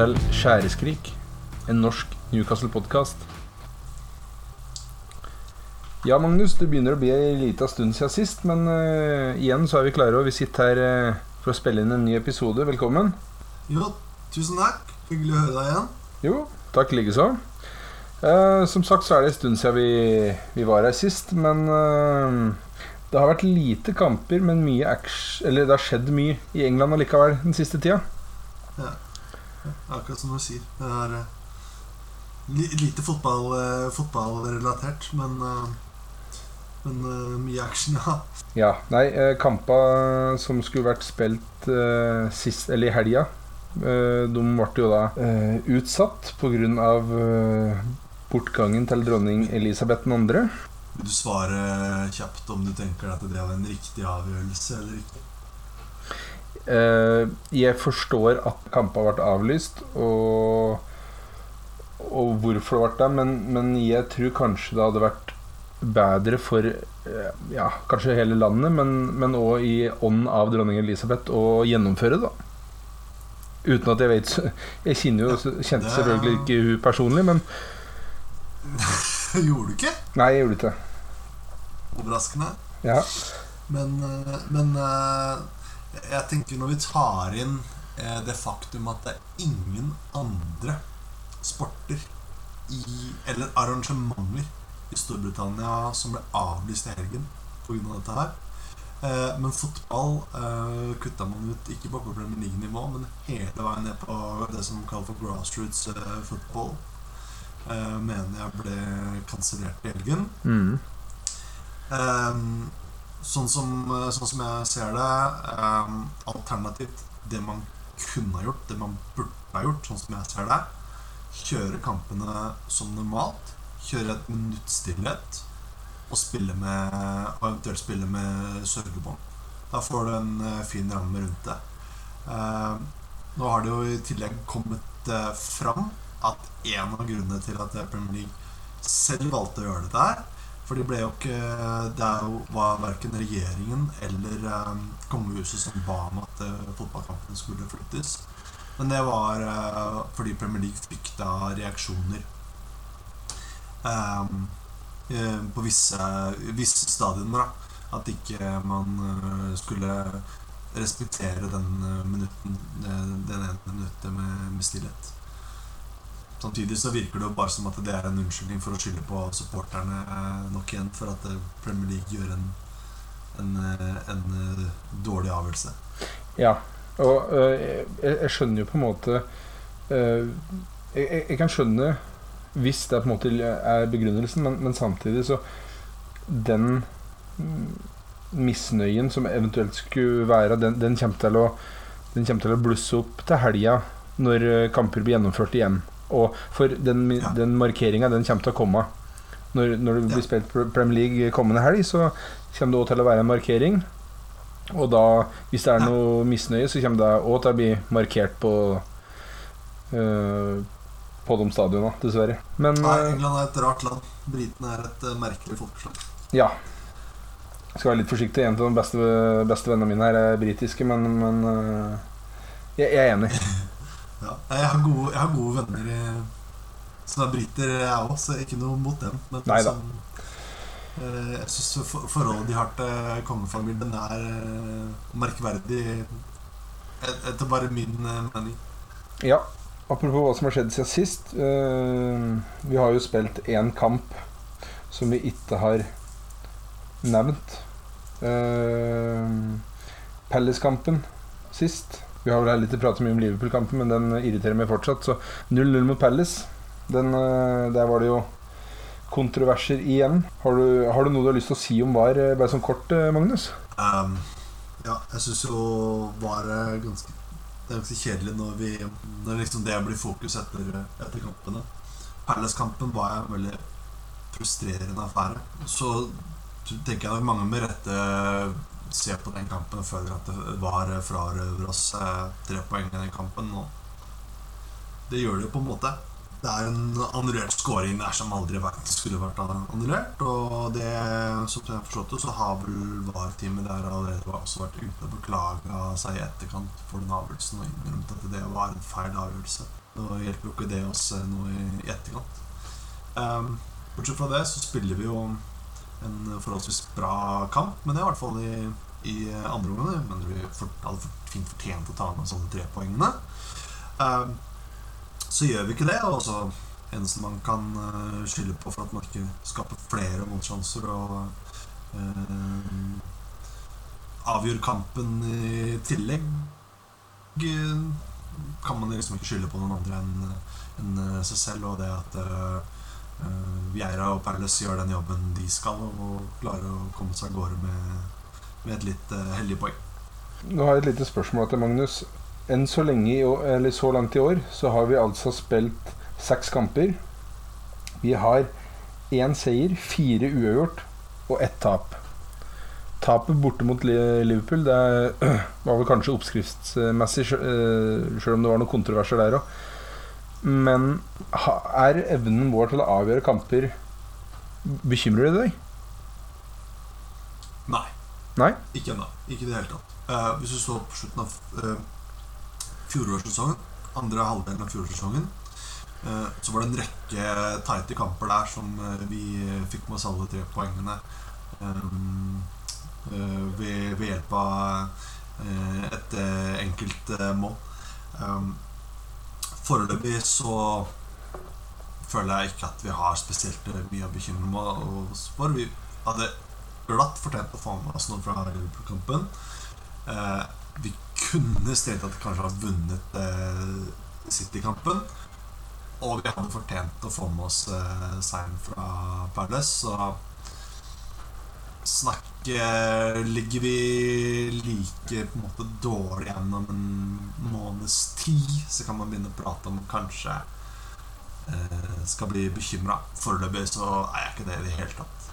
til Skjæreskrik, en norsk Newcastle-podkast. Ja, Magnus, det begynner å bli ei lita stund siden sist, men uh, igjen så er vi klare, og vi sitter her uh, for å spille inn en ny episode. Velkommen. Jo, tusen takk. Hyggelig å høre deg igjen. Jo, takk likeså. Uh, som sagt så er det en stund siden vi, vi var her sist, men det har vært lite kamper, men mye action Eller det har skjedd mye i England allikevel den siste tida. Ja. Akkurat som du sier. Det er lite fotball, fotballrelatert, men men uh, mye action, ja. Ja. Nei, kamper som skulle vært spilt sist, eller i helga, de ble jo da utsatt pga. Bortgangen til dronning Elisabeth 2. Vil du svare kjapt om du tenker at det var en riktig avgjørelse eller ikke? Jeg forstår at kampen ble avlyst, og, og hvorfor det ble det, men, men jeg tror kanskje det hadde vært bedre for eh, ja, kanskje hele landet, men òg i ånd av dronning Elisabeth å gjennomføre det. Uten at jeg vet Jeg kjenner jo, kjente selvfølgelig ikke hun personlig, men Gjorde du ikke? Nei, jeg gjorde ikke Overraskende. Ja. Men, eh, men eh, jeg tenker når vi tar inn det faktum at det er ingen andre sporter i, eller arrangementer i Storbritannia som ble avlyst i helgen pga. dette her. Eh, men fotball eh, kutta man ut ikke bare på Premier League-nivå, men hele veien ned på det som kalles for grassroots eh, football. Eh, mener jeg ble kansellert i helgen. Mm. Eh, sånn, som, eh, sånn, som, jeg ser det um, Alternativt det man kunne ha gjort, det man burde ha gjort, sånn som jeg ser det, kjøre kampene som normalt kjøre et minutts stillhet og Og eventuelt spille med sørgebånd. Da får du en uh, fin ramme rundt det. Uh, nå har det jo i tillegg kommet uh, fram at en av grunnene til at Premier League selv valgte å gjøre dette her For det ble jo ikke Det jo, var verken regjeringen eller um, kongehuset som ba om at uh, fotballkampen skulle flyttes. Men det var fordi Premier League fikk da reaksjoner um, på visse, visse stadioner. At ikke man uh, skulle respektere den uh, minutten Den ene minuttet med, med stillhet. Samtidig så virker det jo bare som at det er en unnskyldning for å skylde på supporterne nok igjen for at Premier League gjør en, en, en dårlig avgjørelse. Ja, og jeg, skjønner jo på en måte jeg, kan skjønne hvis det på en måte er begrunnelsen, men, men samtidig så Den misnøyen som eventuelt skulle være, den, den, kommer til å til å blusse opp til helga når eh, kamper blir gjennomført igjen. Og for den, ja. den markeringa, den kommer til å komme. Når, når det blir spilt Premier League kommende helg, så kommer det òg til å være en markering. Og da, hvis det er noe misnøye, så kommer det òg til å bli markert på uh, på de stadionene, dessverre. Men, Nei, eh, England er et rart land. Britene er et uh, merkelig folkeslag. Ja. Jeg skal være litt forsiktig. En av de beste, beste vennene mine her er britiske, men, men jeg, jeg, er enig. ja, jeg har, gode, jeg har gode venner i, som er briter, jeg òg, så ikke noe mot dem. Men Nei, Som, uh, jeg syns forholdet de har til kongefamilien, er merkverdig etter bare min mening. Ja, Apropos hva som har skjedd siden sist. Vi har jo spilt én kamp som vi ikke har nevnt. Uh, Palace-kampen sist. Vi har vel litt pratet mye om Liverpool-kampen, men den irriterer meg fortsatt. Så 0-0 mot Palace. Den, uh, der var det jo kontroverser igjen. Har du, har du, noe du har lyst til å si om VAR, bare sånn kort, Magnus? Um, ja, jeg syns jo VAR er ganske det er ganske kjedelig når, vi, når liksom det blir fokus etter, etter kampene. Palace-kampen var en veldig frustrerende affære. Så tenker jeg nok mange med rette ser på den kampen og føler at det var frarøver oss tre poeng i den kampen. Og det gjør det jo på en måte. det er en annullert scoring der som aldri vært, skulle vært annullert. Og det, som jeg har forstått det, så har vel VAR-teamet der allerede også vært ute og beklaga seg i etterkant for den avgjørelsen og innrømt at det var en feil avgjørelse. Nå hjelper jo ikke det oss nå i etterkant. Um, bortsett fra det så spiller vi jo en forholdsvis bra kamp, men det er i hvert fall i, i andre omgang. Men vi hadde fint fortjent å ta med sånne tre poengene. Um, så gjør vi ikke det. Og så eneste man kan uh, skylde på for at man ikke skaper flere målsjanser og uh, avgjør kampen i tillegg, kan man liksom ikke skylde på noen andre enn en seg selv og det at Vieira og Perles gjør den jobben de skal, og klarer å komme seg av gårde med, med et litt heldig poeng. Nå har jeg et lite spørsmål til Magnus enn så lenge, eller så langt i år, så har vi altså spilt seks kamper. Vi har én seier, fire uavgjort og ett tap. Tapet borte mot Liverpool det var vel kanskje oppskriftsmessig, sjøl eh, om det var noen kontroverser der òg. Men er evnen vår til å avgjøre kamper Bekymrer det deg? Nei. Nei? Ikke ennå. Ikke i det hele tatt. Uh, hvis du så på slutten av uh, fjorårssesongen, andre halvdelen av fjorårssesongen, uh, så var det en rekke tighte kamper der som uh, vi fikk med oss alle tre poengene eh, ved, ved hjelp av et enkelt mål. Foreløpig så føler jeg ikke at vi har spesielt mye å bekymre oss for. Vi hadde glatt fortjent å få med oss noe fra Liverpool-kampen. Vi kunne stedet at vi kanskje ha vunnet eh, City-kampen. Og vi hadde fortjent å få med oss eh, seieren fra Palace. Snakket Ligger vi like på en måte dårlig gjennom en måneds tid, så kan man begynne å prate om kanskje eh, skal bli bekymra. Foreløpig så er jeg ikke det i det hele tatt.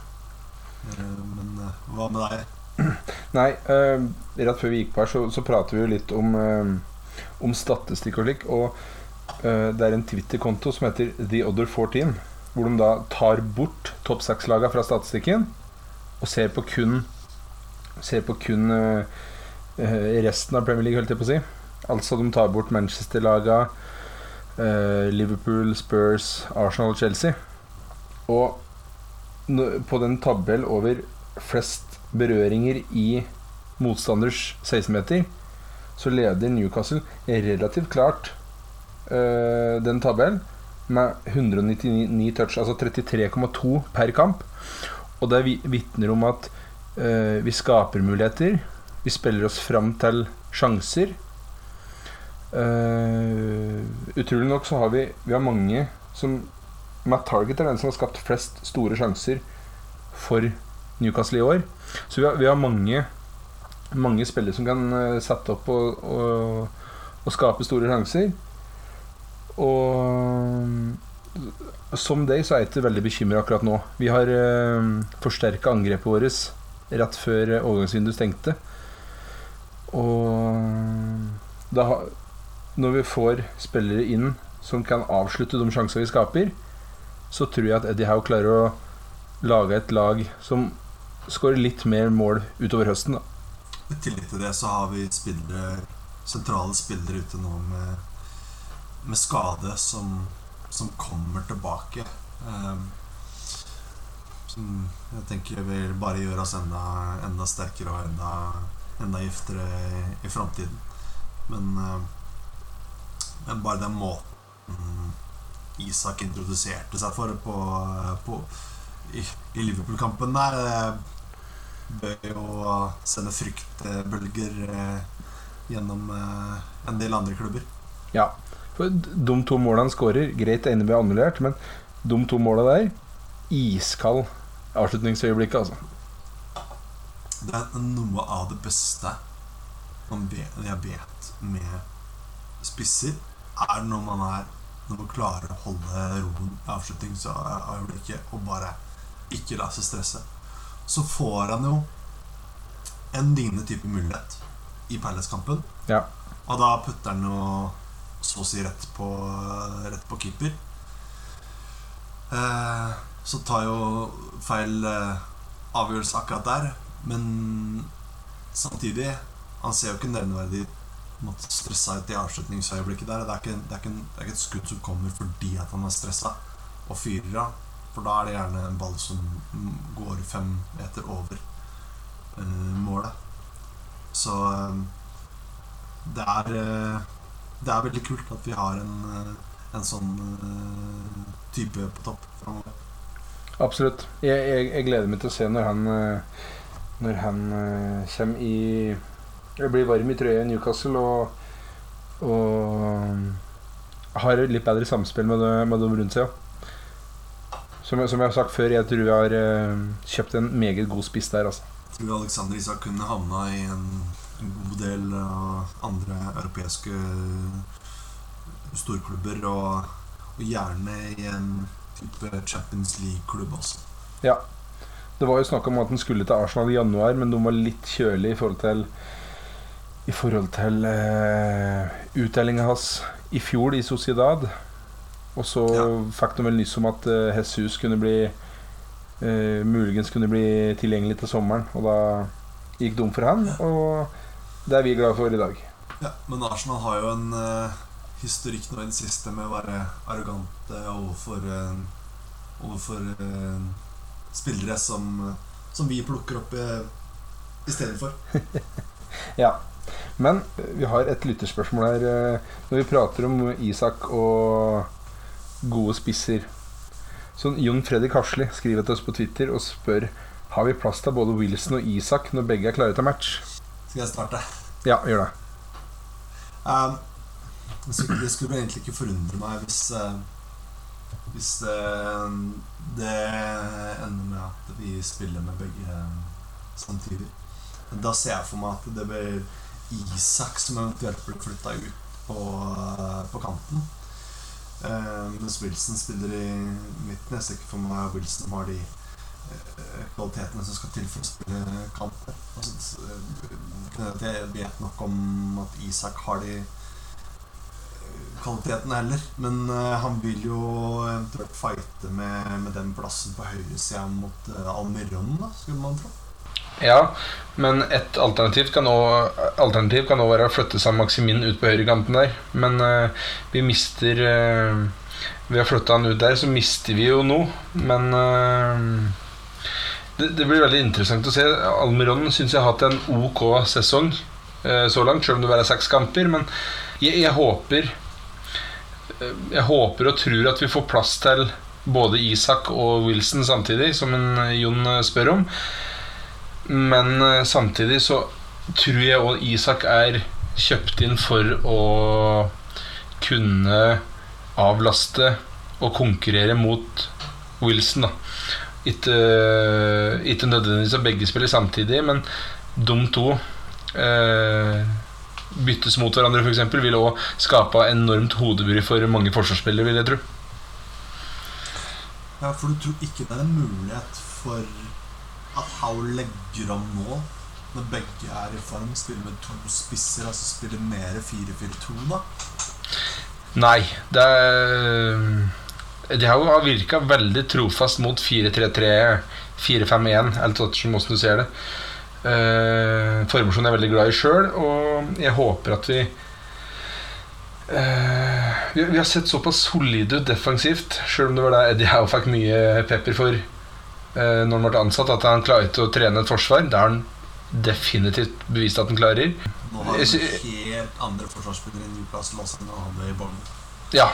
Eh, men eh, hva med deg? Nei, eh, rett før vi gikk på her, så, så prater vi jo litt om, uh, om statistikk og slik. Og uh, det er en Twitter-konto som heter The Other 14, hvor de da tar bort topp seks-laga fra statistikken og ser på kun Ser på kun resten av Premier League, holdt jeg på å si. Altså de tar bort Manchester-laga, Liverpool, Spurs, Arsenal og Chelsea. Og på den tabell over flest berøringer i motstanders 16-meter, så leder Newcastle relativt klart den tabellen med 199 touch, altså 33,2 per kamp. Og det vitner om at øh, vi skaper muligheter. Vi spiller oss fram til sjanser. Uh, utrolig nok så har vi, vi har mange som Matt Target er den som har skapt flest store sjanser for Newcastle i år. Så vi har, vi har mange, mange spillere som kan uh, sette opp og, og, og, skape store sjanser. Og som deg så er jeg ikke veldig bekymra akkurat nå. Vi har uh, eh, forsterka angrepet vårt rett før overgangsvinduet stengte. Og da, når vi får spillere inn som kan avslutte de sjansene vi skaper, så tror jeg at Eddie Howe klarer å lage et lag som skårer litt mer mål utover høsten. da. I tillegg til det så har vi spillere, sentrale spillere ute nå med, med skade som, som, kommer tilbake. Um, som jeg tenker vil bare gjøre oss enda, enda sterkere og enda, enda giftere i, i framtiden. Men, uh, men bare den måten Isak introduserte seg for på, på i, i Liverpool-kampen der det bør jo sende fryktbølger eh, gjennom eh, en del andre klubber. Ja. De to målene han skårer, greit det ene blir annullert, men de to måla der Iskald avslutningsøyeblikk, altså. Det er noe av det beste jeg vet med spisser, er når man er Når man klarer å holde roen i avslutningsøyeblikket og bare ikke la seg stresse så får han jo en lignende type mulighet i Palace-kampen. Ja. Og da putter han jo så å si rett på, rett på keeper. eh, så tar jo feil eh, avgjørelse akkurat der. Men samtidig Han ser jo ikke nevneverdig stressa ut i avslutningsøyeblikket der. Det er, ikke, det, er ikke, det er ikke et skudd som kommer fordi at han er stressa og fyrer av. For da er det gjerne en ball som går fem meter over eh, målet. Så uh, det er uh, Det er veldig kult at vi har en, en sånn type på topp framover. Absolutt. Jeg, jeg, jeg, gleder meg til å se når han Når han kommer i jeg blir varm i trøya i Newcastle og, og har litt bedre samspill med, det, med dem rundt seg. Som, som, jeg har sagt før, jeg tror vi har kjøpt en meget god spiss der. Altså. Jeg tror Alexander Isak kunne havna i en, en god del andre europeiske storklubber, og, og, gjerne i en type Champions League-klubb også. Ja. Det var jo snakk om at han skulle til Arsenal i januar, men de var litt kjølige i forhold til i forhold til uh, utdelinga hans i fjor i Sociedad. Og så ja. fikk de vel nyss om at uh, Jesus kunne bli uh, muligens kunne bli tilgjengelig til sommeren. Og da gikk det om for han, og det er vi glad for i dag. Ja, Men Arsenal har jo en uh, historikk nå i det siste med å være arrogante overfor, uh, overfor spillere som, som, vi plukker opp i, stedet for. ja. Men vi har et lytterspørsmål her. Når vi prater om Isak og gode spisser Så Jon Fredrik Hasli skriver til oss på Twitter og spør Har vi plass til både Wilson og Isak når begge er klare til match. Skal jeg starte? Ja, gjør det. Um, det skulle egentlig ikke forundre meg hvis uh, Hvis uh, det ender med at vi spiller med begge samtidig. Da ser jeg for meg at det blir Isak som eventuelt blir flytta ut på, på kanten. Uh, mens Wilson spiller i midten. Jeg ser ikke for meg Wilson har de kvalitetene som skal til for å spille. Altså, uh, jeg vet nok om at Isak har de kvalitetene heller. Men han vil jo eventuelt fighte med, med den plassen på høyresida mot Almiron, da, skulle man tro. Ja, men et alternativ kan også være å flytte seg Maximin ut på høyrekanten der. Men uh, vi mister uh, Ved å flytte han ut der, så mister vi jo noe. Men uh, det, det, blir veldig interessant å se. Almiron syns jeg har hatt en ok sesong så langt, selv om det bare er seks kamper. Men jeg, jeg håper Jeg håper og tror at vi får plass til både Isak og Wilson samtidig, som en Jon spør om. Men eh, samtidig så tror jeg òg Isak er kjøpt inn for å kunne avlaste og konkurrere mot Wilson. da Ikke, uh, ikke nødvendigvis at begge spiller samtidig, men de to eh, byttes mot hverandre, f.eks., vil òg skape enormt hodebry for mange forsvarsspillere, vil jeg tro. Ja, for du tror ikke det er en mulighet for at Howe legger om nå, når begge er i form, spiller med to spisser, altså spiller mer 4-4-2, da? Nei. Det er De har virka veldig trofast mot 4-3-3, 4-5-1, eller hvordan du ser det. Uh, formasjonen er jeg veldig glad i sjøl, og jeg håper at vi uh, vi, vi, har sett såpass solide ut defensivt, sjøl om det var det Eddie Howe fikk mye pepper for uh, når han ble ansatt, at han klarte å trene et forsvar. Det har han definitivt bevist at han klarer. Nå har han helt andre forsvarsspillere i Newcastle også enn han hadde i Bournemouth. Ja.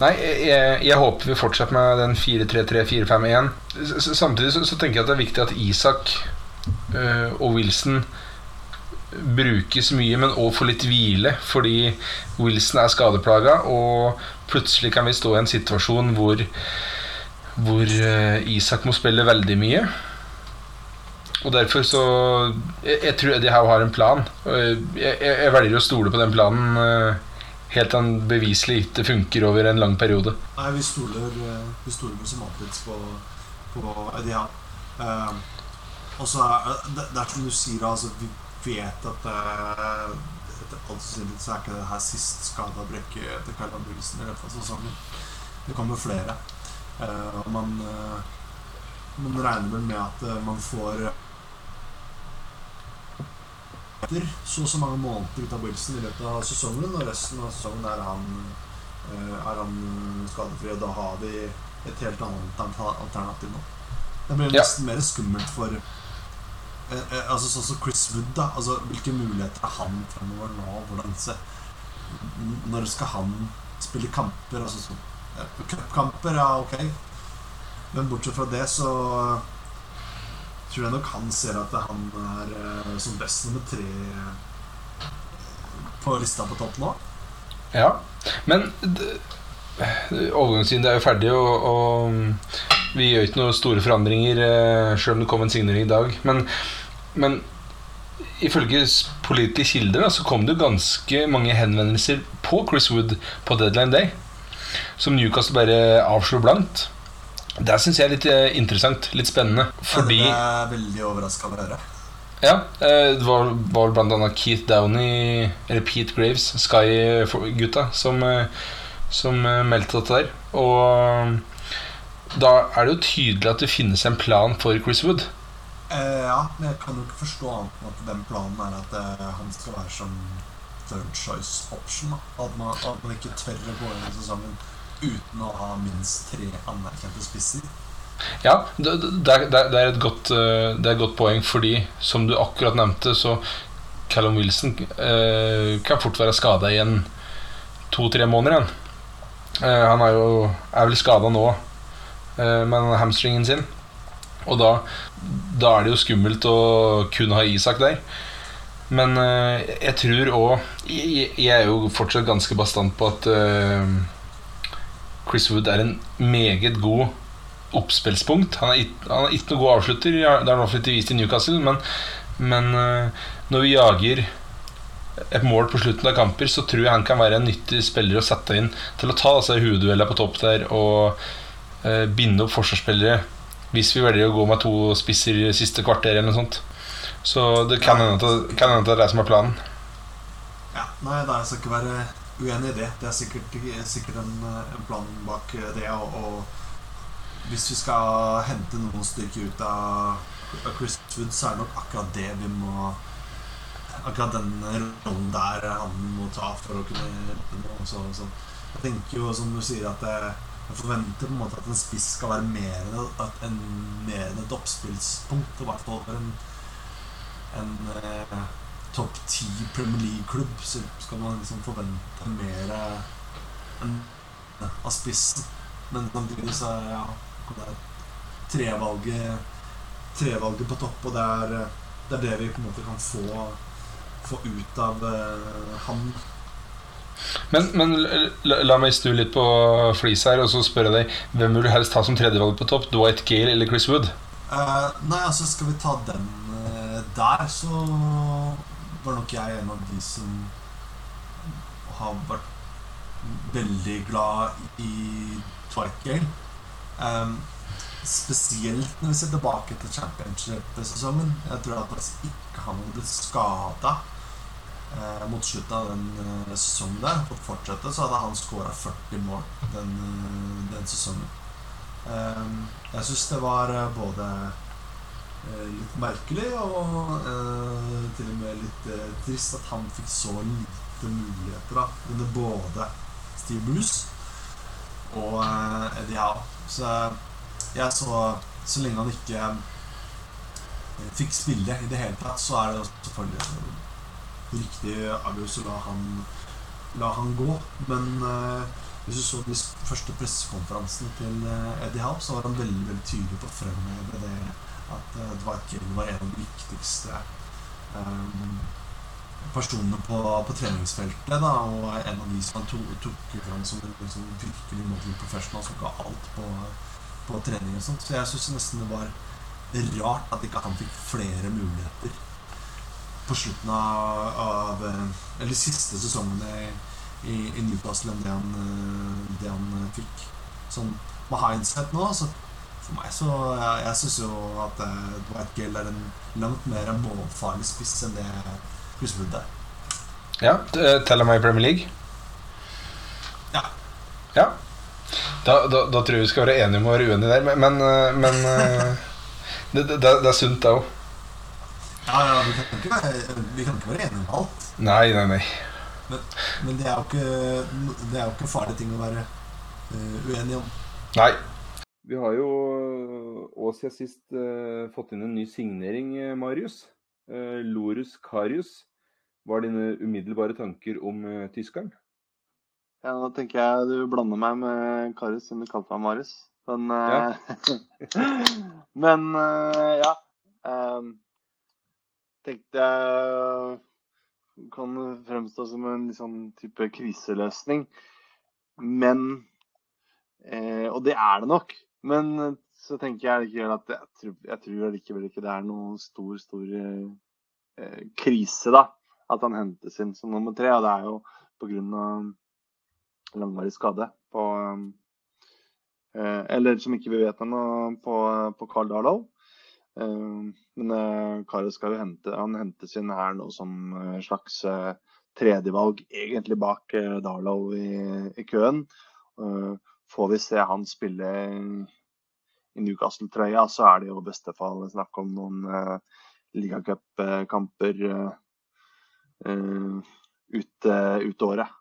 Nei, jeg, jeg, håper vi fortsetter med den 4-3-3-4-5-1. Samtidig så, så, tenker jeg at det er viktig at Isak øh, og Wilson brukes mye, men òg får litt hvile. Fordi Wilson er skadeplaga, og plutselig kan vi stå i en situasjon hvor hvor eh, Isak må spille veldig mye. Og derfor så Jeg, jeg tror Eddie Howe har en plan. Jeg, jeg, velger å stole på den planen eh, helt til beviselig ikke funker over en lang periode. Nei, vi stoler, eh, vi stoler alltid på, på det Howe. Uh, og så er det, det er som du sier, altså, vi vet at uh, etter alt sannsynlighet så er ikke det her sist skada brekke etter Carla Wilson i løpet av sesongen. Det kommer flere. Uh, man, eh, man regner vel med at eh, man får etter så og så mange måneder ut av Wilson i løpet av sesongen, og resten av sesongen er han, eh, er han skadefri, og da har vi et helt annet alternativ nå. Det blir Ja. nesten mer skummelt for eh, eh, altså Sånn som Chris Wood, da. Altså, hvilke muligheter har han fremover nå? Hvordan se, Når skal han spille kamper? Altså sånn Cupkamper, ja, ok. Men bortsett fra det, så tror jeg nok han ser at han er eh, som best nummer tre på lista på topp nå. Ja, men overgangstiden er jo ferdig, og, og vi gjør ikke noen store forandringer, eh, selv om det kom en signering i dag. Men, men ifølge pålitelige kilder da, så kom det jo ganske mange henvendelser på Chris Wood på deadline day, som Newcastle bare avslo blankt. Det syns jeg er litt eh, interessant, litt spennende, fordi Ja, det er veldig overraska over å høre. ja, eh, det var, var blant annet Keith Downey, eller Pete Graves, Sky-gutta, som, eh, som eh, meldte dette der. Og da er det jo tydelig at det finnes en plan for Chris Wood. Eh, ja, men jeg kan jo ikke forstå annet enn at den planen er at eh, han skal være som third choice option. Da. At, man, at man ikke tør å gå inn i sesongen uten å ha minst tre anerkjente spisser. Ja, det, det, det, er- godt, eh, det er et godt poeng, fordi som du akkurat nevnte, så Callum Wilson eh, kan fort være skada igjen to-tre måneder igjen. Eh, han er jo er vel skada nå eh, med hamstringen sin. Og da, da er det jo skummelt å kun ha Isak der. Men eh, jeg tror òg jeg, jeg er jo fortsatt ganske bastant på at eh, Chris Wood er en meget god oppspillspunkt. Han er ikke, han er ikke noen god avslutter, det har han hvert vist i Newcastle. Men, men eh, når vi jager et mål på slutten av kamper, så tror jeg han kan være en nyttig spiller å sette inn til å ta altså, hovedduellene på topp der og eh, binde opp forsvarsspillere hvis vi velger å gå med to spisser siste kvarter eller noe sånt. Så det, kan hende at det er det som er planen. Ja, nei, det skal ikke være uenig i det. Det er sikkert, sikkert en, eh, en plan bak eh, det. Og, og hvis vi skal hente noen stykker ut av Chris Wood, så er det nok akkurat det vi må Akkurat den rollen der han må ta for å kunne hjelpe noe. Så, så. Jeg tenker jo, som du sier, at jeg, jeg forventer på en måte at en spiss skal være mer enn at en, mer enn et oppspillspunkt. I hvert fall for en, en eh, topp ti Premier League-klubb, så skal man liksom forvente mer enn av spissen. Men samtidig så er ja, det er trevalget Trevalget på topp, og det er, det er det vi på en måte kan få, få ut av eh, han. Men, men la, la meg stue litt på flis her og så spørre deg hvem vil du helst ha som tredjevalg på topp? Dwight Gale eller Chris Wood? Uh, nei, altså skal vi ta den uh, der, så var nok jeg en av de som har vært veldig glad i Dwight Um, spesielt når vi ser tilbake til championship-sesongen. Jeg tror at hvis ikke han hadde blitt skada eh, mot slutten av den eh, sesongen der, fått fortsette, så hadde han skåra 40 mål den, eh, den sesongen. Um, jeg syns det var eh, både litt merkelig og eh, til og med litt eh, trist at han fikk så lite muligheter da, under både Steve Bruce og eh, Eddie Howe. Så jeg så Så lenge han ikke eh, fikk spille i det hele tatt, så er det selvfølgelig riktig avgjørelse å la han, la han gå. Men eh, hvis du så de første pressekonferansene til eh, Eddie Howe, så var han veldig veldig tydelig på å fremheve det at uh, Dwight Gale var en av de viktigste um, personene på, på treningsfeltet. Da, og en av de som han tok, tok fram som liksom, virkelig model professional som ga alt på, på trening. og sånt. Så jeg syns nesten det var rart at ikke han fikk flere muligheter på slutten av, av eh, Eller siste sesongene i, i Newcastle enn det han, eh, det han eh, fikk. Sånn med hindsight nå, så for meg så Jeg, jeg syns jo at uh, Dwight Gale er en langt mer målfarlig spiss enn det Chris Wood er. Ja, t- Teller meg i Premier League? Ja. Ja. Da, da, da, tror jeg vi skal være enige om å være uenige der, men, men, eh, eh, det, det, det, er sunt, det òg. Ja, ja, vi kan, ikke være, vi kan ikke være enige om alt. Nei, nei, nei. Men, men det, er ikke, det er jo ikke farlige ting å være uh, uenig om. Nei. Vi har jo òg siden sist uh, fått inn en ny signering, Marius. Uh, Lorus Karius. Er dine umiddelbare tanker om tyskeren? Ja, Nå tenker jeg du blander meg med Karius, som du kalte meg Marius. Men, ja. Men ja. Um, tenkte jeg kan fremstå som en sånn type kriseløsning. Men Og det er det nok. Men så tenker jeg likevel at jeg tror, jeg tror likevel ikke det er noen stor, stor krise, da at han hentes inn som nummer tre. Og det er jo pga. langvarig skade på eh, Eller som ikke vi vet ennå, på, på Carl Darlow. Eh, men eh, Karius skal jo hente Han hentes inn her nå som slags tredjevalg, egentlig bak Darlow i, i køen. Får vi se han spille i Newcastle-trøya, så er det jo i beste fall snakk om noen uh, ligacupkamper uh, ut, uh, ut året.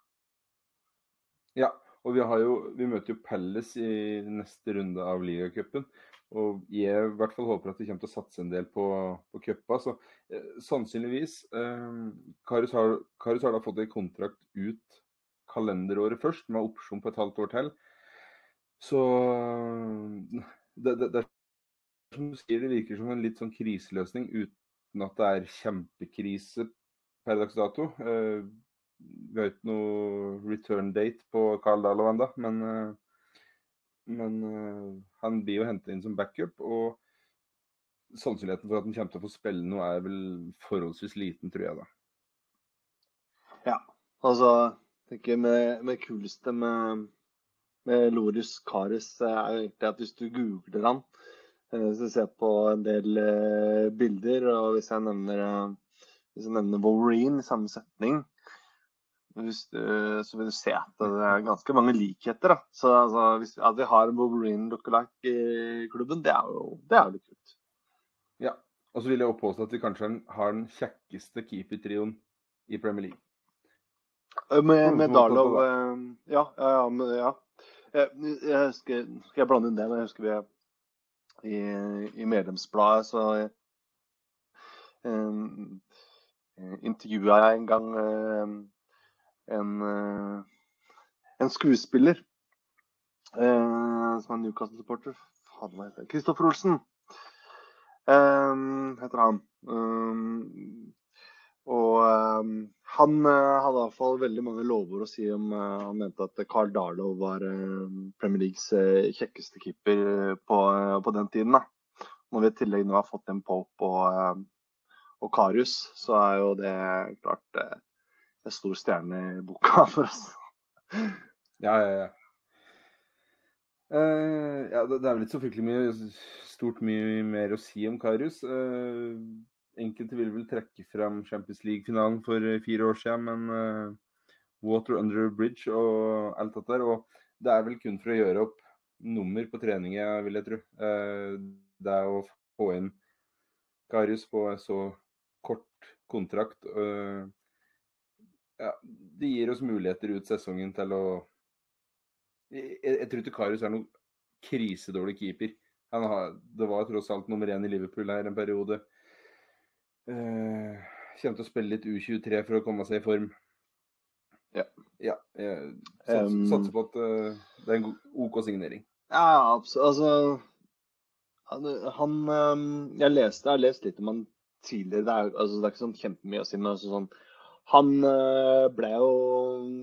Ja, og vi, jo, vi møter jo Palace i neste runde av ligacupen. Og jeg i hvert fall håper at de kommer til å satse en del på, på cupa. Så eh, sannsynligvis eh, Karius, har, har da fått en kontrakt ut kalenderåret først, med opsjon på et halvt år til. Så det, det, det, som du sier, det virker som en litt sånn kriseløsning uten at det er kjempekrise per dags dato. Eh, vi har ikke noe return date på Carl Dahlow ennå, men, uh, men han blir jo hentet inn som backup. og Sannsynligheten for at han kommer til å få spille noe, er vel forholdsvis liten, tror jeg. da. Ja, altså tenker med, med kuleste med, med Loris Karis er jo egentlig at hvis du googler han, hvis du ser på en del bilder, og hvis jeg nevner hvis jeg nevner Wolverine i samme setning, du, så vil du se at det er ganske mange likheter. Da. Så altså, hvis, at vi har en Wolverine lookalike i klubben, det er jo, det er litt kult. Ja. Og så vil jeg påstå at vi kanskje har den kjekkeste keepertrioen i Premier League. Eh, med, med Darlow Ja, Ja, ja, ja. ja. Jeg, jeg husker Skal jeg blande inn det? Men jeg husker vi i, i medlemsbladet så um, Eh, intervjua jeg en gang um, en, uh, en skuespiller som er Newcastle-supporter. Faen, hva heter Kristoffer Olsen heter han. Og han hadde iallfall veldig mange lovord å si om Han mente at Carl Darlow var Premier Leagues kjekkeste keeper på, på den tiden. da. Når vi i tillegg nå har fått en Pope og og Karius, så er jo det klart en stor stjerne i boka for oss. ja, ja, ja. Uh, ja, det, er vel ikke så fryktelig mye stort mye mer å si om Karius. Uh, enkelte vil vel trekke frem Champions League-finalen for fire år siden, men uh, Water Under Bridge og alt dette der. Og det er vel kun for å gjøre opp nummer på trening, vil jeg tro. det er å få inn Karius på så kort kontrakt. ja, det gir oss muligheter ut sesongen til å Jeg, jeg tror ikke Karius er noen krisedårlig keeper. Har, det var tross alt nummer én i Liverpool her en periode. Uh, kommer til å spille litt U23 for å komme seg i form. Ja. ja jeg satser, um, satser på at uh, det er en OK signering. Ja, absolutt. Altså han, han um, Jeg leste, jeg har lest litt om han tidligere. Det er, altså, det er ikke sånn kjempemye å si, men altså, sånn, han uh, ble jo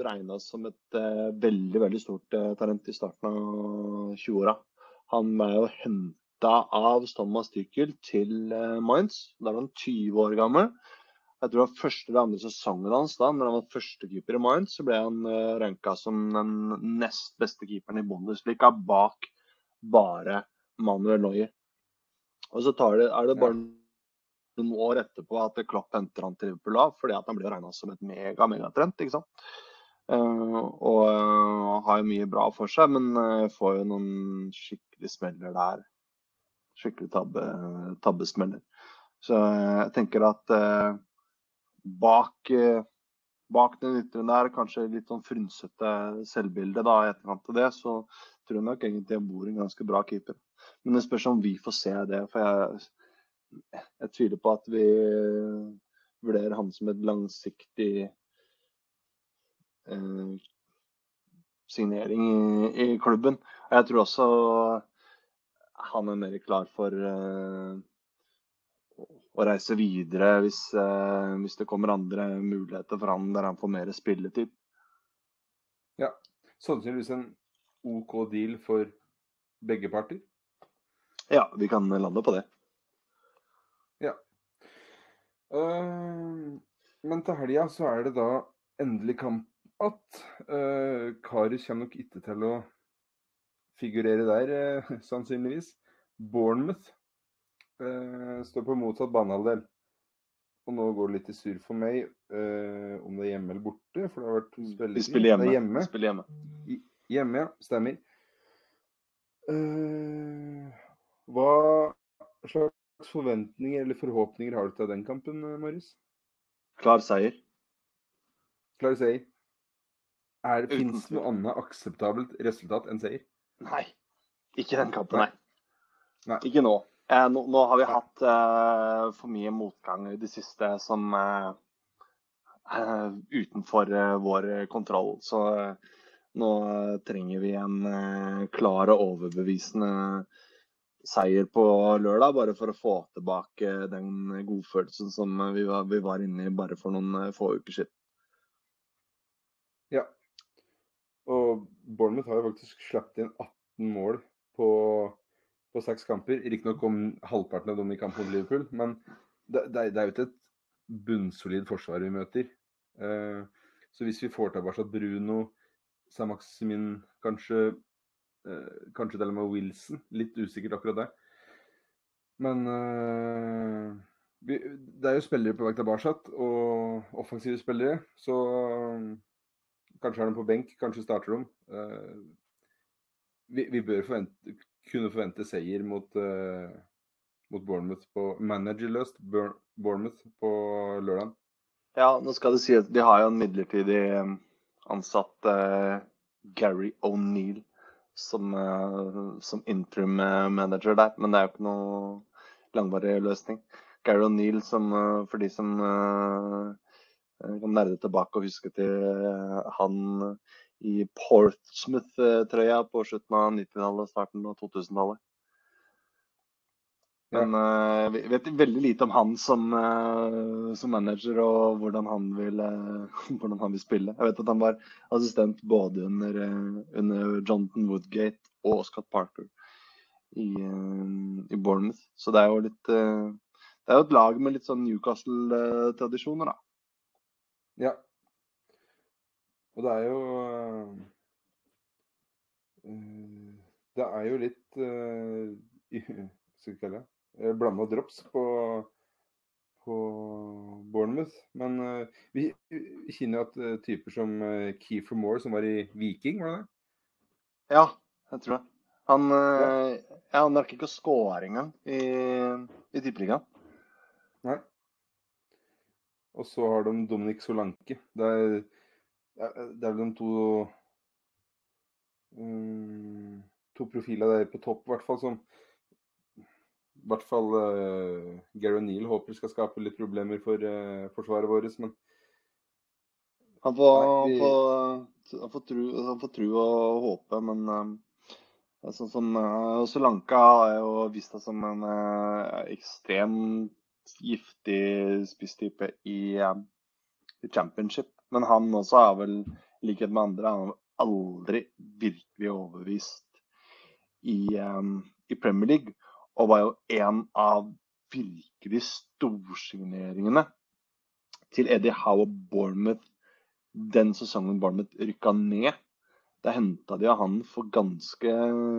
regna som et uh, veldig veldig stort talent i starten av 20-åra. Han ble jo henta av Thomas Tykkel til Mainz. Da er han 20 år gammel. Jeg tror det var første eller andre sesongen hans da når han var førstekeeper i Mainz, så ble han uh, ranka som den nest beste keeperen i Bundesliga bak bare Manuel Neuer. Og så tar det, er det bare noen år etterpå at Klopp henter han til Liverpool av, fordi at han blir regna som et mega, megatrent. ikke sant? Uh, og uh, har jo mye bra for seg, men uh, får jo noen skikkelig smeller der. Skikkelig tabbe, tabbesmeller. Så jeg tenker at bak, bak den ytre der, kanskje litt sånn frynsete selvbilde da, i etterkant av det, så tror jeg nok egentlig jeg bor en ganske bra keeper. Men det spørs om vi får se det. For jeg, jeg tviler på at vi vurderer han som et langsiktig eh, signering i, i, klubben. Og jeg tror også han er mer klar for eh, å reise videre hvis, eh, hvis, det kommer andre muligheter for han der han får mer spilletid. Ja, sannsynligvis en OK deal for begge parter? Ja, vi kan lande på det. Ja. Uh, men til helga så er det da endelig kamp at uh, Karius kommer nok ikke til å figurere der, uh, sannsynligvis. Bournemouth uh, står på motsatt banehalvdel. Og nå går det litt i surr for meg uh, om det er hjemme eller borte. For det har vært veldig Vi spiller hjemme. hjemme. Spiller hjemme. I, hjemme, ja. Stemmer. hva slags forventninger eller forhåpninger har du til den kampen, Marius? Klar seier. Klar seier. Er, Fins det noe annet akseptabelt resultat enn seier? Nei. Ikke den kampen, nei. nei. Ikke nå. Eh, nå. nå. har vi hatt eh, for mye motgang i det siste som eh, eh utenfor eh, vår kontroll. Så eh, nå trenger vi en klar og overbevisende seier på lørdag, bare for å få tilbake den godfølelsen som vi var, vi var inne i bare for noen få uker siden. Ja, og Bournemouth har jo faktisk sluppet inn 18 mål på, på seks kamper. Riktignok kom halvparten av dem i kamp mot Liverpool, men det, det, det er jo ikke et bunnsolid forsvar vi møter. Eh, så hvis vi får tilbake Bruno, Saint-Maximin, kanskje eh, kanskje til og med Wilson Litt usikkert akkurat det. Men eh, vi, det er jo spillere på vei tilbake, og offensive spillere. Så Kanskje har de på benk, kanskje starter de. Uh, vi, vi, bør forvente, kunne forvente seier mot, uh, mot Bournemouth på managerløst Bournemouth på lørdag. Ja, nå skal det si at de har jo en midlertidig eh, ansatt uh, Gary O'Neill som, som interim manager der. Men det er jo ikke noe langvarig løsning. Gary O'Neill, for de som jeg kan nerde tilbake og huske til eh, han i Portsmouth-trøya på slutten av 90-tallet, starten av 2000-tallet. Men uh, vi vet veldig lite om han som, uh, som manager og hvordan han, vil, uh, hvordan han, vil, spille. Jeg vet at han var assistent både under, under Jonathan Woodgate og Scott Parker i, i, Bournemouth. Så det er jo litt Det er jo et lag med litt sånn Newcastle-tradisjoner, da. Ja. Og det er jo uh, Det er jo litt uh, Skal vi kalle det blanda drops på, på Bournemouth. Men vi, vi, kjenner at typer som Keefer Moore, som var i Viking, var det det? Ja, jeg tror det. Han, ja. ja, han rakk ikke å score engang i, i Tippeligaen. Og så har de Dominic Solanke. Det er, det er de to um, to profiler der på topp, i hvert fall, som i hvert fall uh, Gary O'Neill håper skal skape litt problemer for uh, forsvaret vårt, men han får, Nei, vi... han, får, han får, tro, og håpe, men um, sånn som uh, Solanka har jo vist seg som en ekstremt giftig spisstype i, um, i, championship. Men han også har vel, i likhet med andre, han har aldri virkelig overbevist i, um, i, Premier League. Og var jo en av virkelig storsigneringene til Eddie Howe og Bournemouth den sesongen Bournemouth rykka ned. Da henta de han for ganske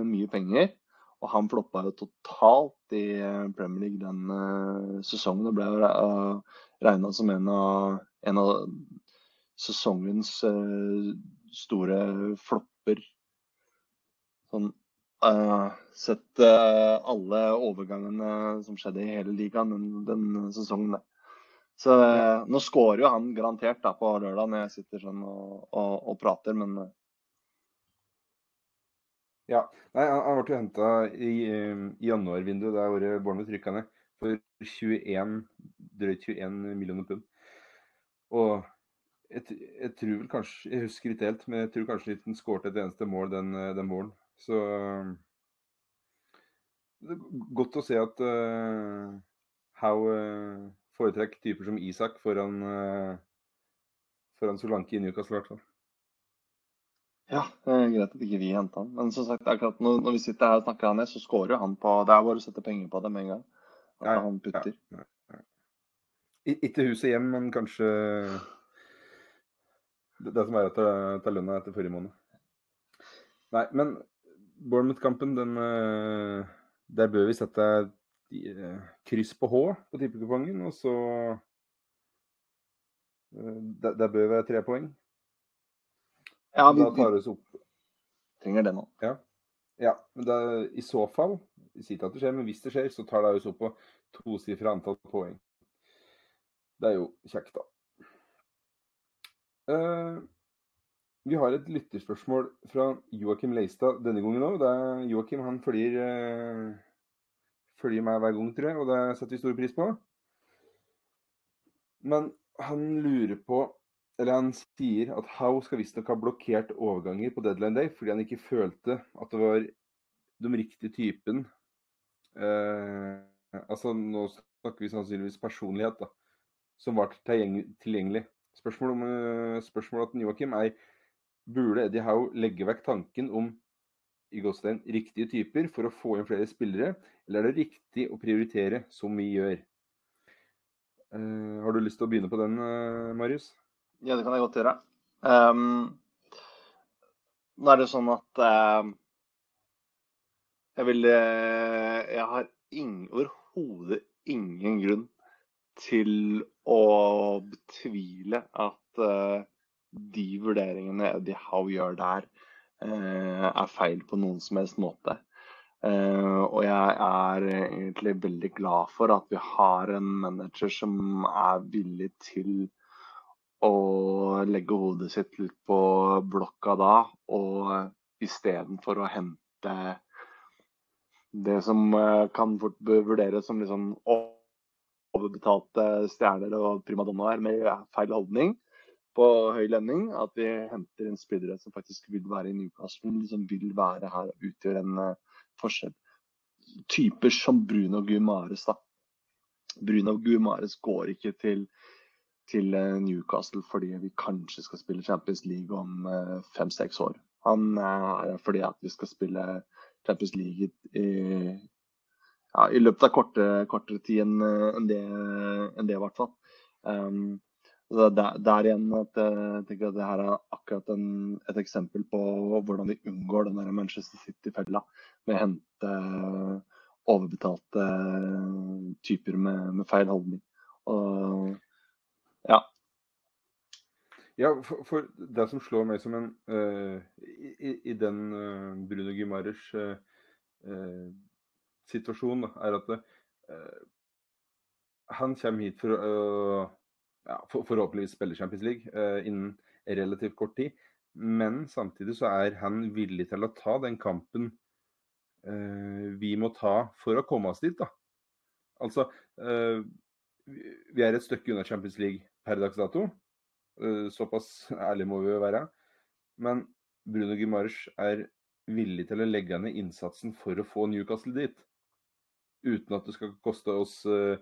mye penger. Og han floppa jo totalt i eh, Premier League den uh, sesongen. Det ble jo regna som en av, en av, sesongens store flopper. Sånn uh, Sett uh, alle overgangene som skjedde i hele ligaen den, den sesongen. Så nå skårer jo han garantert da på lørdag når jeg sitter sånn og, og, og prater, men Ja. Nei, han, ble henta i, i januarvinduet der året Bournemouth rykka ned for 21, drøyt 21 millioner pund. Og jeg, jeg, tror vel kanskje Jeg husker ikke helt, men jeg tror kanskje ikke han skåret et eneste mål den, den våren. Så det er godt å se at uh, Howe uh, foretrekker typer som Isak foran, uh, foran Solanke i Newcastle, i hvert fall. Ja, det er greit at ikke vi henta han. Men som sagt, akkurat når, når vi sitter her og snakker han ned, så skårer han på Det er bare å sette penger på det med en gang. At ja, han putter. Ja, ja, ikke huset hjem, men kanskje det, det som er å ta, ta lønna etter forrige måned. Nei, men Bournemouth-kampen, den eh, Der bør vi sette eh, kryss på H på tippekupongen, og så eh, der, der bør vi ha tre poeng. Ja, vi, da tar oss opp. trenger det nå. Ja. ja men da, i så fall Vi sier ikke at det skjer, men hvis det skjer, så tar det oss opp på tosifra antall poeng. Det er jo kjekt, da. Uh, vi har et lytterspørsmål fra Joakim Leistad denne gangen òg. Joakim han flyr, uh, flyr, meg hver gang, tror jeg, og det setter vi stor pris på. Men han lurer på Eller han sier at Howe skal visstnok ha blokkert overganger på deadline day fordi han ikke følte at det var de riktige typen eh, Altså, nå snakker vi sannsynligvis personlighet, da. Som var tilgjengelig. Spørsmålet om eh, spørsmålet til Joakim er burde Eddie Howe legge vekk tanken om i Godstein, riktige typer for å få inn flere spillere, eller er det riktig å prioritere som vi gjør? Eh, har du lyst til å begynne på den, uh, Marius? Ja, det kan jeg godt gjøre. Um, nå er det sånn at uh, jeg vil Jeg har overhodet ingen grunn til å betvile at uh, de vurderingene Eddie Howe gjør der, uh, er feil på noen som helst måte. Uh, og jeg er egentlig veldig glad for at vi har en manager som er villig til å legge hodet sitt litt på blokka da, og istedenfor å hente det som kan fort vurderes som liksom overbetalte stjerner og primadonnaer med feil holdning på høy lønning. At vi henter inn spillere som faktisk vil være i Newcastle, som vil være her og utgjøre en uh, forskjell. Typer som Bruno Gumares, da. Bruno Gumares går ikke til, til uh, Newcastle fordi vi kanskje skal spille Champions League om uh, fem-seks år. Han er fordi at vi skal spille Champions League i, ja, i løpet av korte, kortere tid enn en det, en det, i hvert fall. Um, der, der, igjen at jeg tenker at det her er akkurat en, et eksempel på hvordan vi unngår den der Manchester City-fella med å hente overbetalte typer med, med feil holdning. Og, ja. Ja, for, for, det som slår meg som en uh, i, i, den uh, Bruno Gimares uh, situasjon da, er at han kommer hit for å ja, for, forhåpentligvis spille Champions League innen relativt kort tid. Men samtidig så er han villig til å ta den kampen vi må ta for å komme oss dit. da. Altså, vi er et stykke unna Champions League per dags dato. såpass ærlig må vi jo være. Men Bruno Gimarch er villig til å legge ned innsatsen for å få Newcastle dit uten at det skal koste oss uh,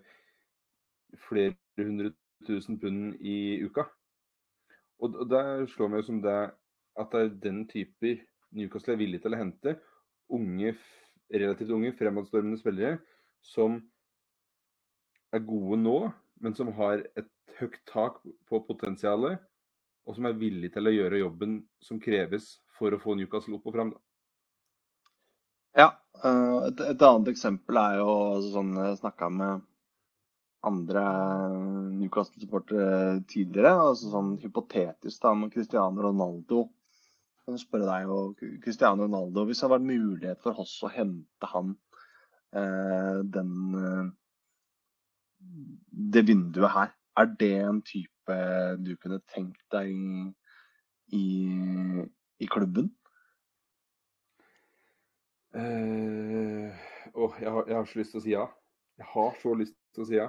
flere hundre tusen pund i uka. Og der slår meg som det at det er den typer Newcastle er villig til å hente. Unge, relativt unge, fremadstormende spillere som er gode nå, men som har et høyt tak på potensialet, og som er villig til å gjøre jobben som kreves for å få Newcastle opp og fram. Ja, Eh, et, et, annet eksempel er jo sånn Jeg snakka med andre Newcastle-supportere tidligere. altså sånn Hypotetisk da, med Cristiano Ronaldo. Kan jeg spørre deg og Cristiano Ronaldo, Hvis det hadde vært mulighet for oss å hente han eh, den eh, det vinduet her, er det en type du kunne tenkt deg i, i klubben? Uh, oh, jeg, har, jeg, har, så lyst til å si ja. Jeg har så lyst til å si ja.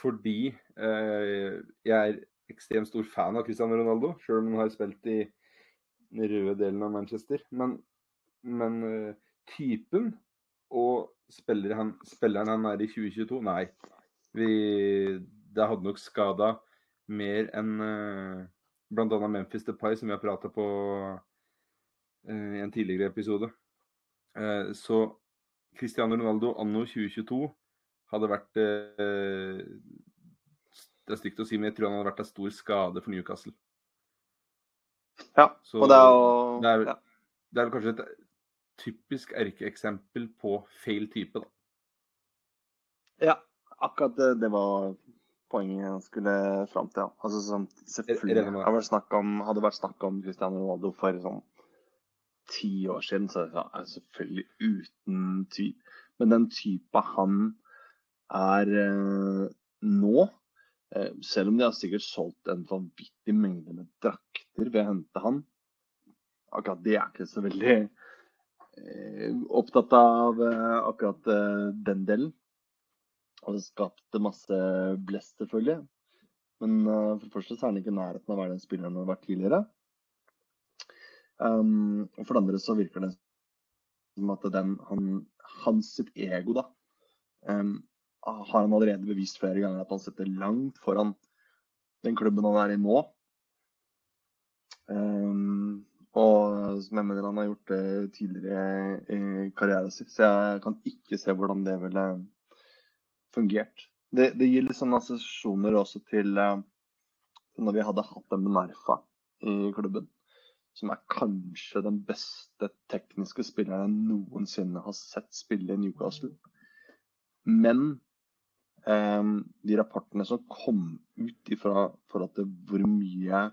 Fordi uh, jeg er ekstremt stor fan av Cristiano Ronaldo, sjøl om han har spilt i den røde delen av Manchester. Men, men uh, typen og spilleren, spilleren han er i 2022, nei. Vi, det hadde nok skada mer enn uh, bl.a. Memphis Depay, som vi har prata på i en tidligere episode. Eh, så Cristiano Ronaldo anno 2022 hadde vært eh, Det er stygt å si, men jeg tror han hadde vært en stor skade for Newcastle. Ja, så og det er jo Det er, ja. det er kanskje et typisk erkeeksempel på feil type, da. Ja, akkurat det, det var poenget jeg skulle fram til. Ja. Altså, sånn, selvfølgelig hadde vært snakk om, hadde vært snakk om Cristiano Ronaldo for sånn ti år siden, så det selvfølgelig uten tvil. Men den typen han er eh, nå, eh, selv om de har sikkert solgt en vanvittig mengde med drakter ved å hente han, akkurat det er ikke så veldig eh, opptatt av eh, akkurat eh, den delen. Og det skapte masse blest, selvfølgelig. Men uh, for det første så er han ikke i nærheten av å være den spilleren han har vært tidligere. Um, og for det andre så virker det som at den, han, hans sitt ego, da, um, har han allerede bevist flere ganger at han setter langt foran den klubben han er i nå. Um, og som jeg mener han har gjort det tidligere i karrieren sin. Så jeg kan ikke se hvordan det ville fungert. Det, det gir litt sånne assosiasjoner også til uh, når vi hadde hatt en Benerfa i klubben som er kanskje den beste tekniske spilleren jeg noensinne har sett spille i Newcastle. Men um, de rapportene som kom ut ifra forhold til hvor mye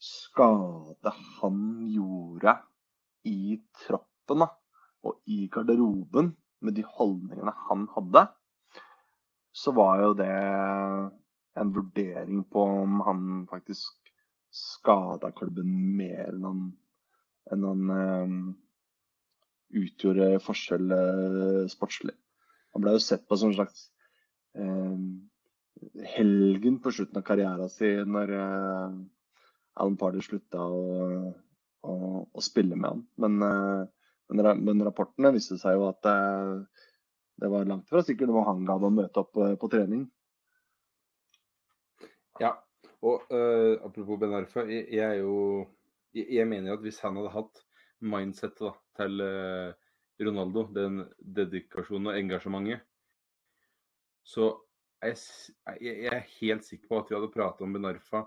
skade han gjorde i troppen og i garderoben med de holdningene han hadde, så var jo det en vurdering på om han faktisk skada klubben mer enn han, enn han um, utgjorde forskjell uh, sportslig. Han ble jo sett på som en slags um, helgen på slutten av karrieren sin når uh, Alan Party slutta å, å, å, spille med han. Men, uh, men, rapportene viste seg jo at det var langt fra sikkert var han gadd å møte opp på trening. Ja, og uh, apropos Ben Arfa, jeg, jeg, jo jeg, jeg, mener jo at hvis han hadde hatt mindsettet til uh, Ronaldo, den dedikasjonen og engasjementet, så jeg, jeg, er helt sikker på at vi hadde prata om Ben Arfa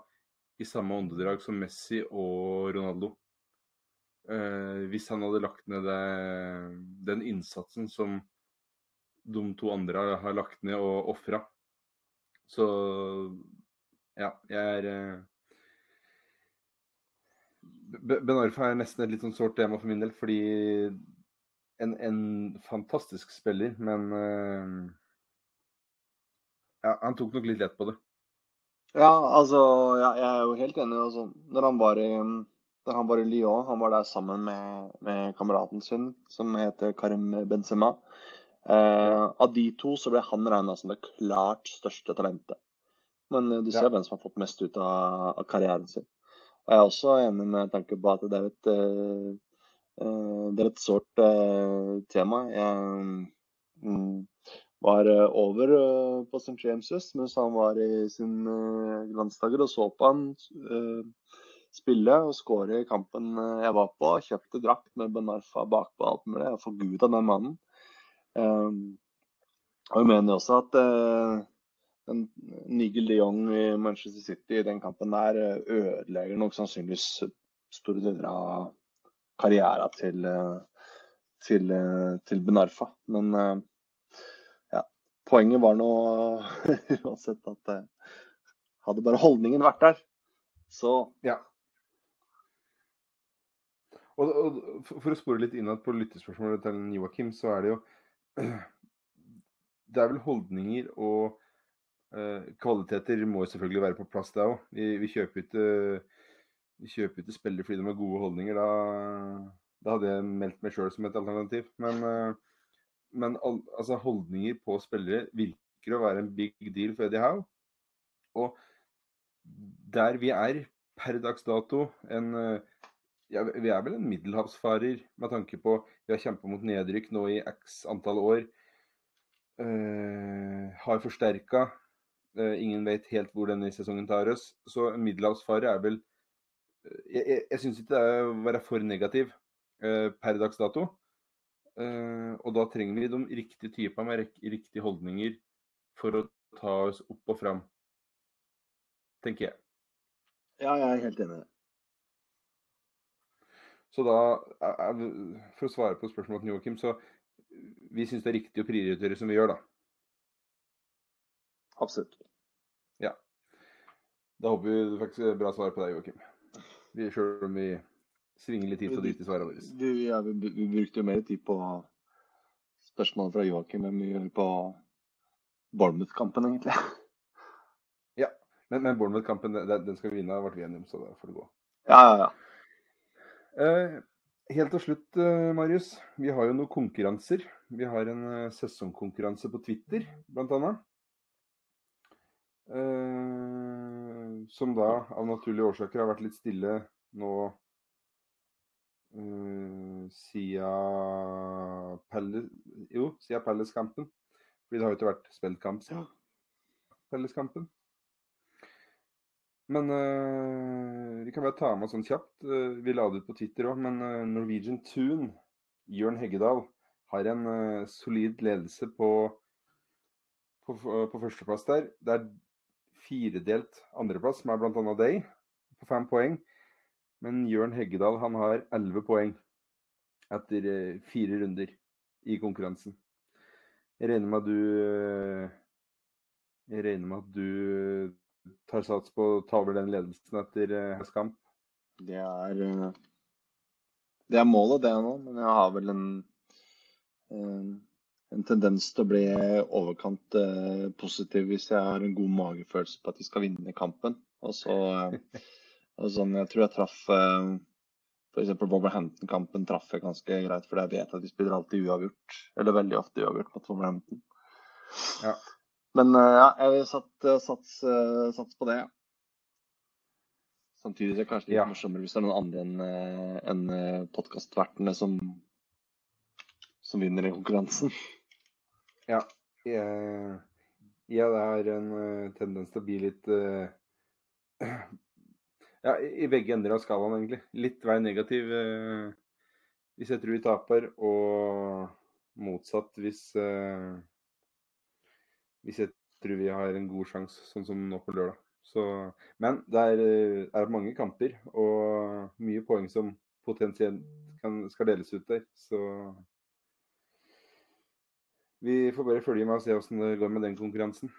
i samme åndedrag som Messi og Ronaldo. Uh, hvis han hadde lagt ned det, den innsatsen som de to andre har lagt ned og ofra. Så ja, jeg er uh, Ben Arfa er nesten et litt sånn sårt tema for min del, fordi en, en fantastisk spiller, men uh, ja, han tok nok litt lett på det. Ja, altså, ja, jeg er jo helt enig. Altså, når han var i, når han var i Lyon, han var der sammen med, med kameraten sin, som heter Karim Benzema. Eh, av de to så ble han regna som det klart største talentet. Men eh, du ser ja. hvem som har fått mest ut av, av, karrieren sin. Og Jeg er også enig med tanke på at det er et, uh, det er et sårt uh, tema. Jeg um, var over uh, på St. James' mens han var i sin glansdager og så på han spille og skåre i kampen jeg var på. Kjøpte drakt med Benarfa bakpå alt mulig. Jeg forguda den mannen. Um, og jeg mener også at den Nigel de Jong i Manchester City i den kampen der eh, ødelegger nok sannsynligvis store deler av karrieren til, eh, til, eh, til Benarfa. Men ja, poenget var nå uansett at eh, hadde bare holdningen vært der, så Ja. Og, og for å spore litt innad på lyttespørsmålet til Joakim, så er det jo Det er vel holdninger og eh, kvaliteter må jo selvfølgelig være på plass, det òg. Vi, vi kjøper ikke vi kjøper ikke spillere fordi de har gode holdninger. Da, da hadde jeg meldt meg sjøl som et alternativ. Men, eh, men al, altså, holdninger på spillere virker å være en big deal for Eddie Howe. Og der vi er per dags dato en eh, ja, Vi er vel en middelhavsfarer med tanke på vi har kjempa mot nedrykk nå i x antall år. Uh, har forsterka. Uh, ingen vet helt hvor denne sesongen tar oss. Så en middelhavsfarer er vel uh, Jeg, jeg, jeg syns ikke det er å være for negativ eh, per dags dato. Eh, og da trenger vi de riktige typer med riktige holdninger for å ta oss opp og fram. Tenker jeg. ja, jeg er helt enig i det. Så da, for å svare på spørsmålet til Joakim, så vi syns det er riktig å prioritere som vi gjør, da. Absolutt. Ja. Da håper vi du fikk bra svar på deg, Joakim. Vi- Selv om vi svinger litt hit og dit i svarene våre. Vi, ja, vi, vi brukte jo mer tid på spørsmålet fra Joakim enn vi gjør på Bournemouth-kampen, egentlig. Men, men Bournemouth-kampen, den, den skal vi vinne, ble vi enige om, så da får det gå. Ja, ja, ja. Eh, helt til slutt, eh, Marius. Vi har jo noen konkurranser. Vi har en eh, sesongkonkurranse på Twitter. Eh, som da av naturlige årsaker har vært litt stille nå siden Palace-kampen. Fordi det har jo ikke vært spilt kamp siden Palace-kampen. Men eh, vi kan bare ta med oss sånn kjapt. eh, vi la det ut på Twitter òg, men eh, Norwegian Tune, Jørn Heggedal, har en solid ledelse på, på, på førsteplass der. Det er firedelt andreplass, som er bl.a. deg, på fem poeng. Men Jørn Heggedal han har elleve poeng etter fire runder i konkurransen. Jeg regner med at du Jeg regner med at du tar sats på å ta over den ledelsen etter høstens kamp. Det er eh, Det er målet, det nå. Men jeg har vel en en, en tendens til å bli overkant eh, positiv hvis jeg har en god magefølelse på at de skal vinne kampen. Og så eh, og sånn, Jeg tror jeg traff eh, F.eks. Wolverhampton-kampen traff jeg ganske greit, for jeg vet at de spiller alltid uavgjort. Eller veldig ofte uavgjort mot Wolverhampton. Ja. Men eh, ja, jeg vil satt, eh, sats, eh, sats på det. ja. Samtidig er det kanskje litt Ja. morsommere hvis det er noen andre enn uh, en, podkastvertene som, som vinner i konkurransen. Ja, jeg, ja, det er en tendens til å bli litt uh, Ja, i begge ender av skalaen, egentlig. Litt vei negativ uh, hvis jeg tror vi taper, og motsatt hvis eh, Hvis jeg tror vi har en god sjanse, sånn som nå på lørdag. Så, men det er, eh, er mange kamper og mye poeng som potensielt kan, skal deles ut der. Så vi får bare følge med og se hvordan det går med den konkurransen.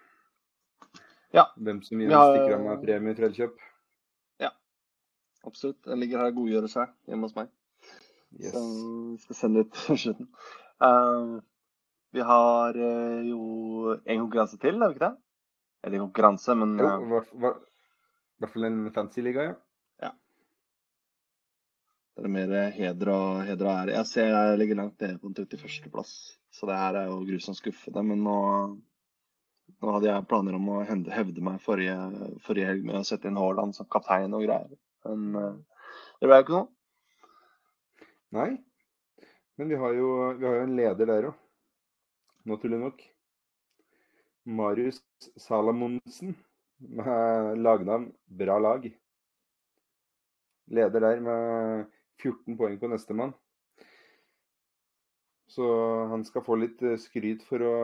Ja. Hvem som Vi har- stikker av med premie i Ja, Absolutt. Den ligger her og godgjøres seg hjemme hos meg. Yes. Så vi skal sende ut slutten. Eh, vi har eh, jo en konkurranse til, har vi ikke det? Eller konkurranse, men Jo, eh, i hvert- fall en fancy liga, ja. ja. det er mer eh, heder og, heder og ære. Jeg ser jeg ligger langt nede på en 31. plass, så det her er jo grusomt skuffende. Men nå, nå hadde jeg planer om å hevde, meg forrige, forrige helg med å sette inn Haaland som kaptein og greier. Men det ble jo ikke noe. Nei. Men vi har jo, vi har jo en leder der òg. Naturlig nok. Marius Salamonsen med lagnavn Bra lag. Leder der med 14 poeng på nestemann. Så han skal få litt eh, skryt for å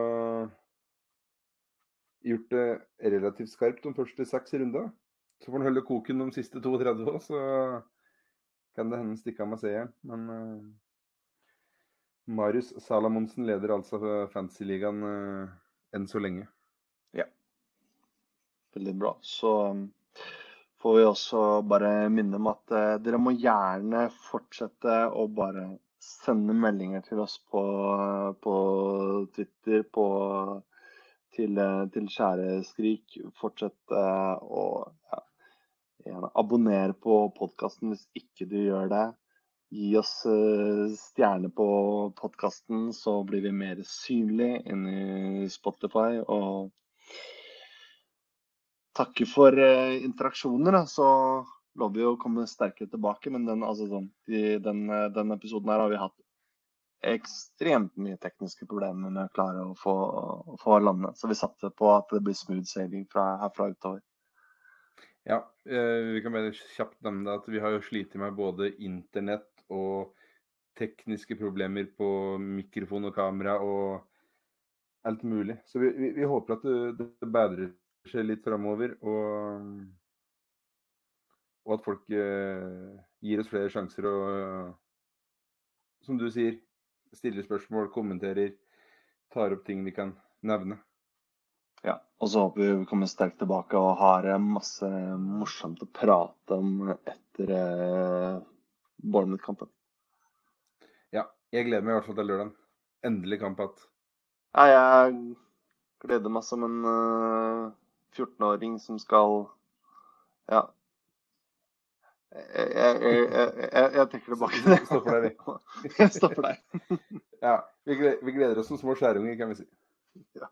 gjort det relativt skarpt de første seks rundene. Så får han holde koken de siste 32 òg, så kan det hende han stikker av med seieren. Men uh, Marius Salamonsen leder altså Fantasyligaen uh, enn så lenge. Ja. Veldig bra. Så um, får vi også bare minne om at eh, dere må gjerne fortsette å bare sende meldinger til oss på, på Twitter, på, til, eh, til Skjæreskrik. Fortsett eh, å ja, abonnere på podkasten hvis ikke du gjør det. Gi oss eh, stjerne på podkasten, så blir vi mer synlig inni Spotify. og takke for eh, interaksjoner, da, så lover vi å komme sterkere tilbake. Men den, altså, sånn, i den, eh, den episoden her har vi hatt ekstremt mye tekniske problemer med å klare å få, få landet. Så vi satser på at det blir smooth sailing fra, herfra utover. Ja, vi kan bare kjapt nevne at vi har jo slitt med både internett og tekniske problemer på mikrofon og kamera og alt mulig. Så vi, vi, vi håper at det, det bedrer seg litt framover, og, og at folk eh, gir oss flere sjanser og, som du sier, stiller spørsmål, kommenterer, tar opp ting vi kan nevne. Ja, og så håper vi kommer sterkt tilbake og har masse morsomt å prate om etter eh, Bournemouth-kampen. Ja, jeg gleder meg i hvert fall til lørdag. Endelig kamp igjen. Ja, jeg gleder meg som en uh, 14-åring som skal Ja. Jeg, jeg, jeg, jeg, jeg trekker tilbake det. Stopper deg, vi. Jeg stopper deg. Ja, vi gleder, vi gleder oss som små skjærunger, kan vi si. Ja.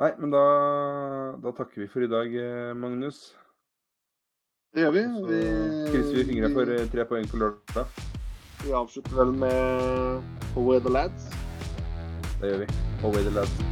Nei, men da, da takker vi for i dag, eh, Magnus. Det gjør vi. vi... Så krysser vi fingrene for eh, tre poeng på lørdag. Vi avslutter vel med Away the Lads. Det gjør vi. Away the lads.